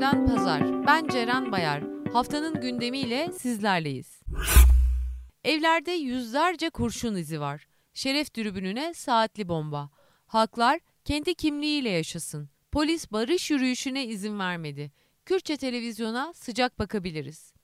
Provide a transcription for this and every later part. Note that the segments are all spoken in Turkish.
1992 günlerden pazar. Ben Ceren Bayar. Haftanın gündemiyle sizlerleyiz. Evlerde yüzlerce kurşun izi var. Şeref tribününe saatli bomba. Halklar kendi kimliğiyle yaşasın. Polis barış yürüyüşüne izin vermedi. Kürtçe televizyona sıcak bakabiliriz.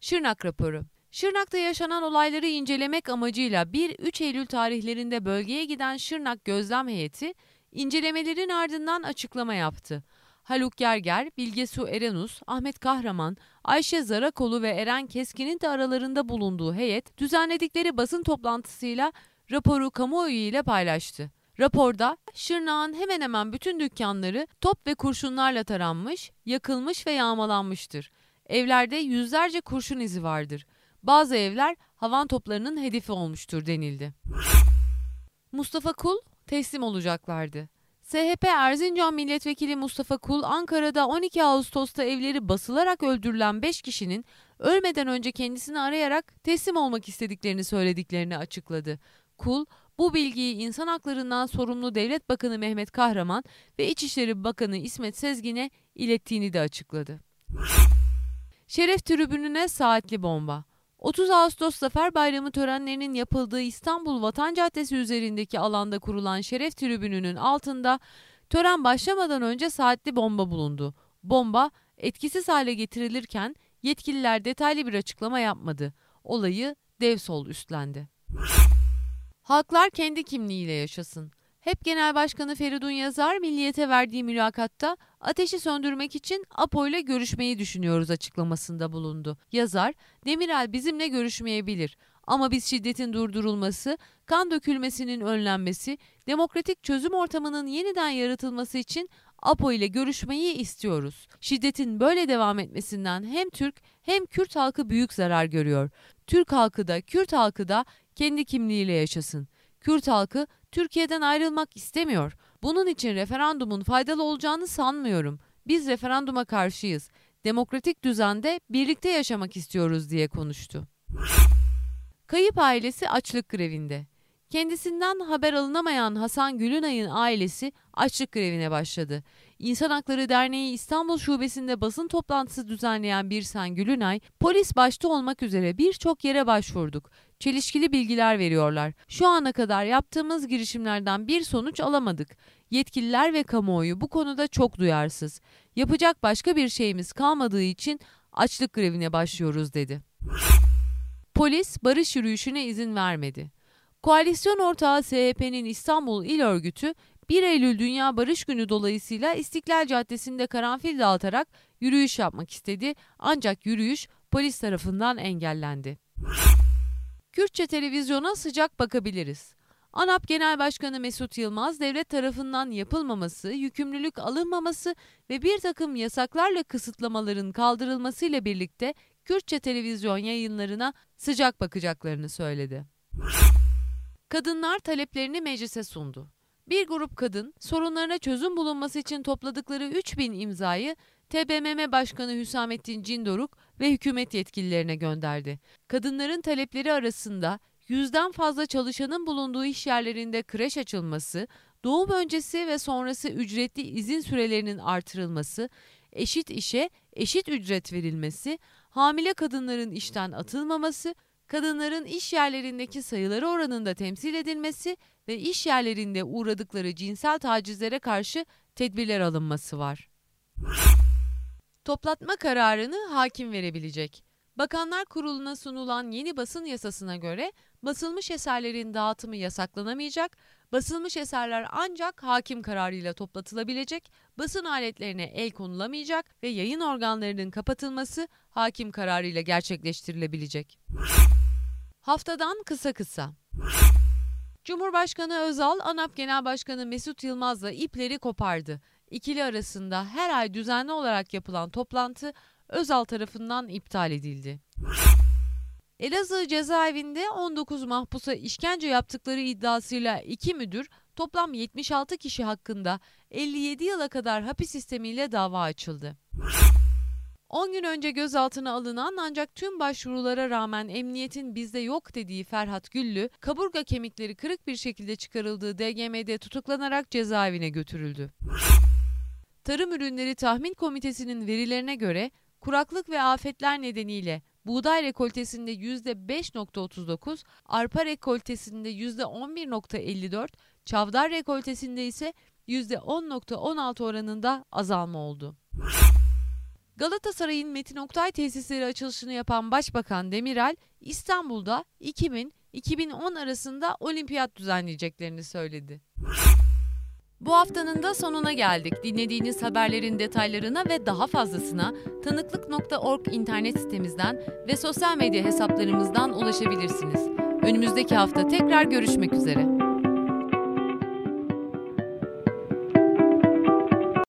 Şırnak raporu. Şırnak'ta yaşanan olayları incelemek amacıyla 1-3 Eylül tarihlerinde bölgeye giden Şırnak gözlem heyeti incelemelerin ardından açıklama yaptı. Haluk Gerger, Bilge Su Erenus, Ahmet Kahraman, Ayşe Zarakolu ve Eren Keskin'in de aralarında bulunduğu heyet düzenledikleri basın toplantısıyla raporu kamuoyu ile paylaştı. Raporda Şırnak'ın hemen hemen bütün dükkanları top ve kurşunlarla taranmış, yakılmış ve yağmalanmıştır. Evlerde yüzlerce kurşun izi vardır. Bazı evler havan toplarının hedefi olmuştur denildi. Mustafa Kul teslim olacaklardı. SHP Erzincan Milletvekili Mustafa Kul Ankara'da 12 Ağustos'ta evleri basılarak öldürülen 5 kişinin ölmeden önce kendisini arayarak teslim olmak istediklerini söylediklerini açıkladı. Kul bu bilgiyi insan haklarından sorumlu Devlet Bakanı Mehmet Kahraman ve İçişleri Bakanı İsmet Sezgin'e ilettiğini de açıkladı. Şeref tribününe saatli bomba. 30 Ağustos Zafer Bayramı törenlerinin yapıldığı İstanbul Vatan Caddesi üzerindeki alanda kurulan Şeref Tribünü'nün altında tören başlamadan önce saatli bomba bulundu. Bomba etkisiz hale getirilirken yetkililer detaylı bir açıklama yapmadı. Olayı Devsol üstlendi. Halklar kendi kimliğiyle yaşasın. HEP Genel Başkanı Feridun Yazar Milliyet'e verdiği mülakatta ateşi söndürmek için APO ile görüşmeyi düşünüyoruz açıklamasında bulundu. Yazar, Demirel bizimle görüşmeyebilir ama biz şiddetin durdurulması, kan dökülmesinin önlenmesi, demokratik çözüm ortamının yeniden yaratılması için APO ile görüşmeyi istiyoruz. Şiddetin böyle devam etmesinden hem Türk hem Kürt halkı büyük zarar görüyor. Türk halkı da Kürt halkı da kendi kimliğiyle yaşasın. Kürt halkı Türkiye'den ayrılmak istemiyor. Bunun için referandumun faydalı olacağını sanmıyorum. Biz referanduma karşıyız. Demokratik düzende birlikte yaşamak istiyoruz diye konuştu. Kayıp ailesi açlık grevinde. Kendisinden haber alınamayan Hasan Gülünay'ın ailesi açlık grevine başladı. İnsan Hakları Derneği İstanbul Şubesi'nde basın toplantısı düzenleyen Birsen Gülünay, polis başta olmak üzere birçok yere başvurduk. Çelişkili bilgiler veriyorlar. Şu ana kadar yaptığımız girişimlerden bir sonuç alamadık. Yetkililer ve kamuoyu bu konuda çok duyarsız. Yapacak başka bir şeyimiz kalmadığı için açlık grevine başlıyoruz dedi. Polis barış yürüyüşüne izin vermedi. Koalisyon ortağı CHP'nin İstanbul İl Örgütü 1 Eylül Dünya Barış Günü dolayısıyla İstiklal Caddesi'nde karanfil dağıtarak yürüyüş yapmak istedi ancak yürüyüş polis tarafından engellendi. Kürtçe televizyona sıcak bakabiliriz. ANAP Genel Başkanı Mesut Yılmaz devlet tarafından yapılmaması, yükümlülük alınmaması ve bir takım yasaklarla kısıtlamaların kaldırılmasıyla birlikte Kürtçe televizyon yayınlarına sıcak bakacaklarını söyledi. Kadınlar taleplerini meclise sundu. Bir grup kadın sorunlarına çözüm bulunması için topladıkları 3000 imzayı TBMM Başkanı Hüsamettin Cindoruk ve hükümet yetkililerine gönderdi. Kadınların talepleri arasında yüzden fazla çalışanın bulunduğu iş yerlerinde kreş açılması, doğum öncesi ve sonrası ücretli izin sürelerinin artırılması, eşit işe eşit ücret verilmesi, hamile kadınların işten atılmaması, kadınların iş yerlerindeki sayıları oranında temsil edilmesi ve iş yerlerinde uğradıkları cinsel tacizlere karşı tedbirler alınması var. Toplatma kararını hakim verebilecek. Bakanlar Kurulu'na sunulan yeni basın yasasına göre basılmış eserlerin dağıtımı yasaklanamayacak, basılmış eserler ancak hakim kararıyla toplatılabilecek, basın aletlerine el konulamayacak ve yayın organlarının kapatılması hakim kararıyla gerçekleştirilebilecek. Haftadan kısa kısa. Cumhurbaşkanı Özal, ANAP Genel Başkanı Mesut Yılmaz'la ipleri kopardı. İkili arasında her ay düzenli olarak yapılan toplantı Özal tarafından iptal edildi. Elazığ cezaevinde 19 mahpusa işkence yaptıkları iddiasıyla iki müdür toplam 76 kişi hakkında 57 yıla kadar hapis sistemiyle dava açıldı. 10 gün önce gözaltına alınan ancak tüm başvurulara rağmen emniyetin bizde yok dediği Ferhat Güllü, kaburga kemikleri kırık bir şekilde çıkarıldığı DGM'de tutuklanarak cezaevine götürüldü. Tarım Ürünleri Tahmin Komitesi'nin verilerine göre kuraklık ve afetler nedeniyle buğday rekoltesinde %5.39, arpa rekoltesinde %11.54, çavdar rekoltesinde ise %10.16 oranında azalma oldu. Galatasaray'ın Metin Oktay tesisleri açılışını yapan Başbakan Demirel, İstanbul'da 2000-2010 arasında olimpiyat düzenleyeceklerini söyledi. Bu haftanın da sonuna geldik. Dinlediğiniz haberlerin detaylarına ve daha fazlasına tanıklık.org internet sitemizden ve sosyal medya hesaplarımızdan ulaşabilirsiniz. Önümüzdeki hafta tekrar görüşmek üzere.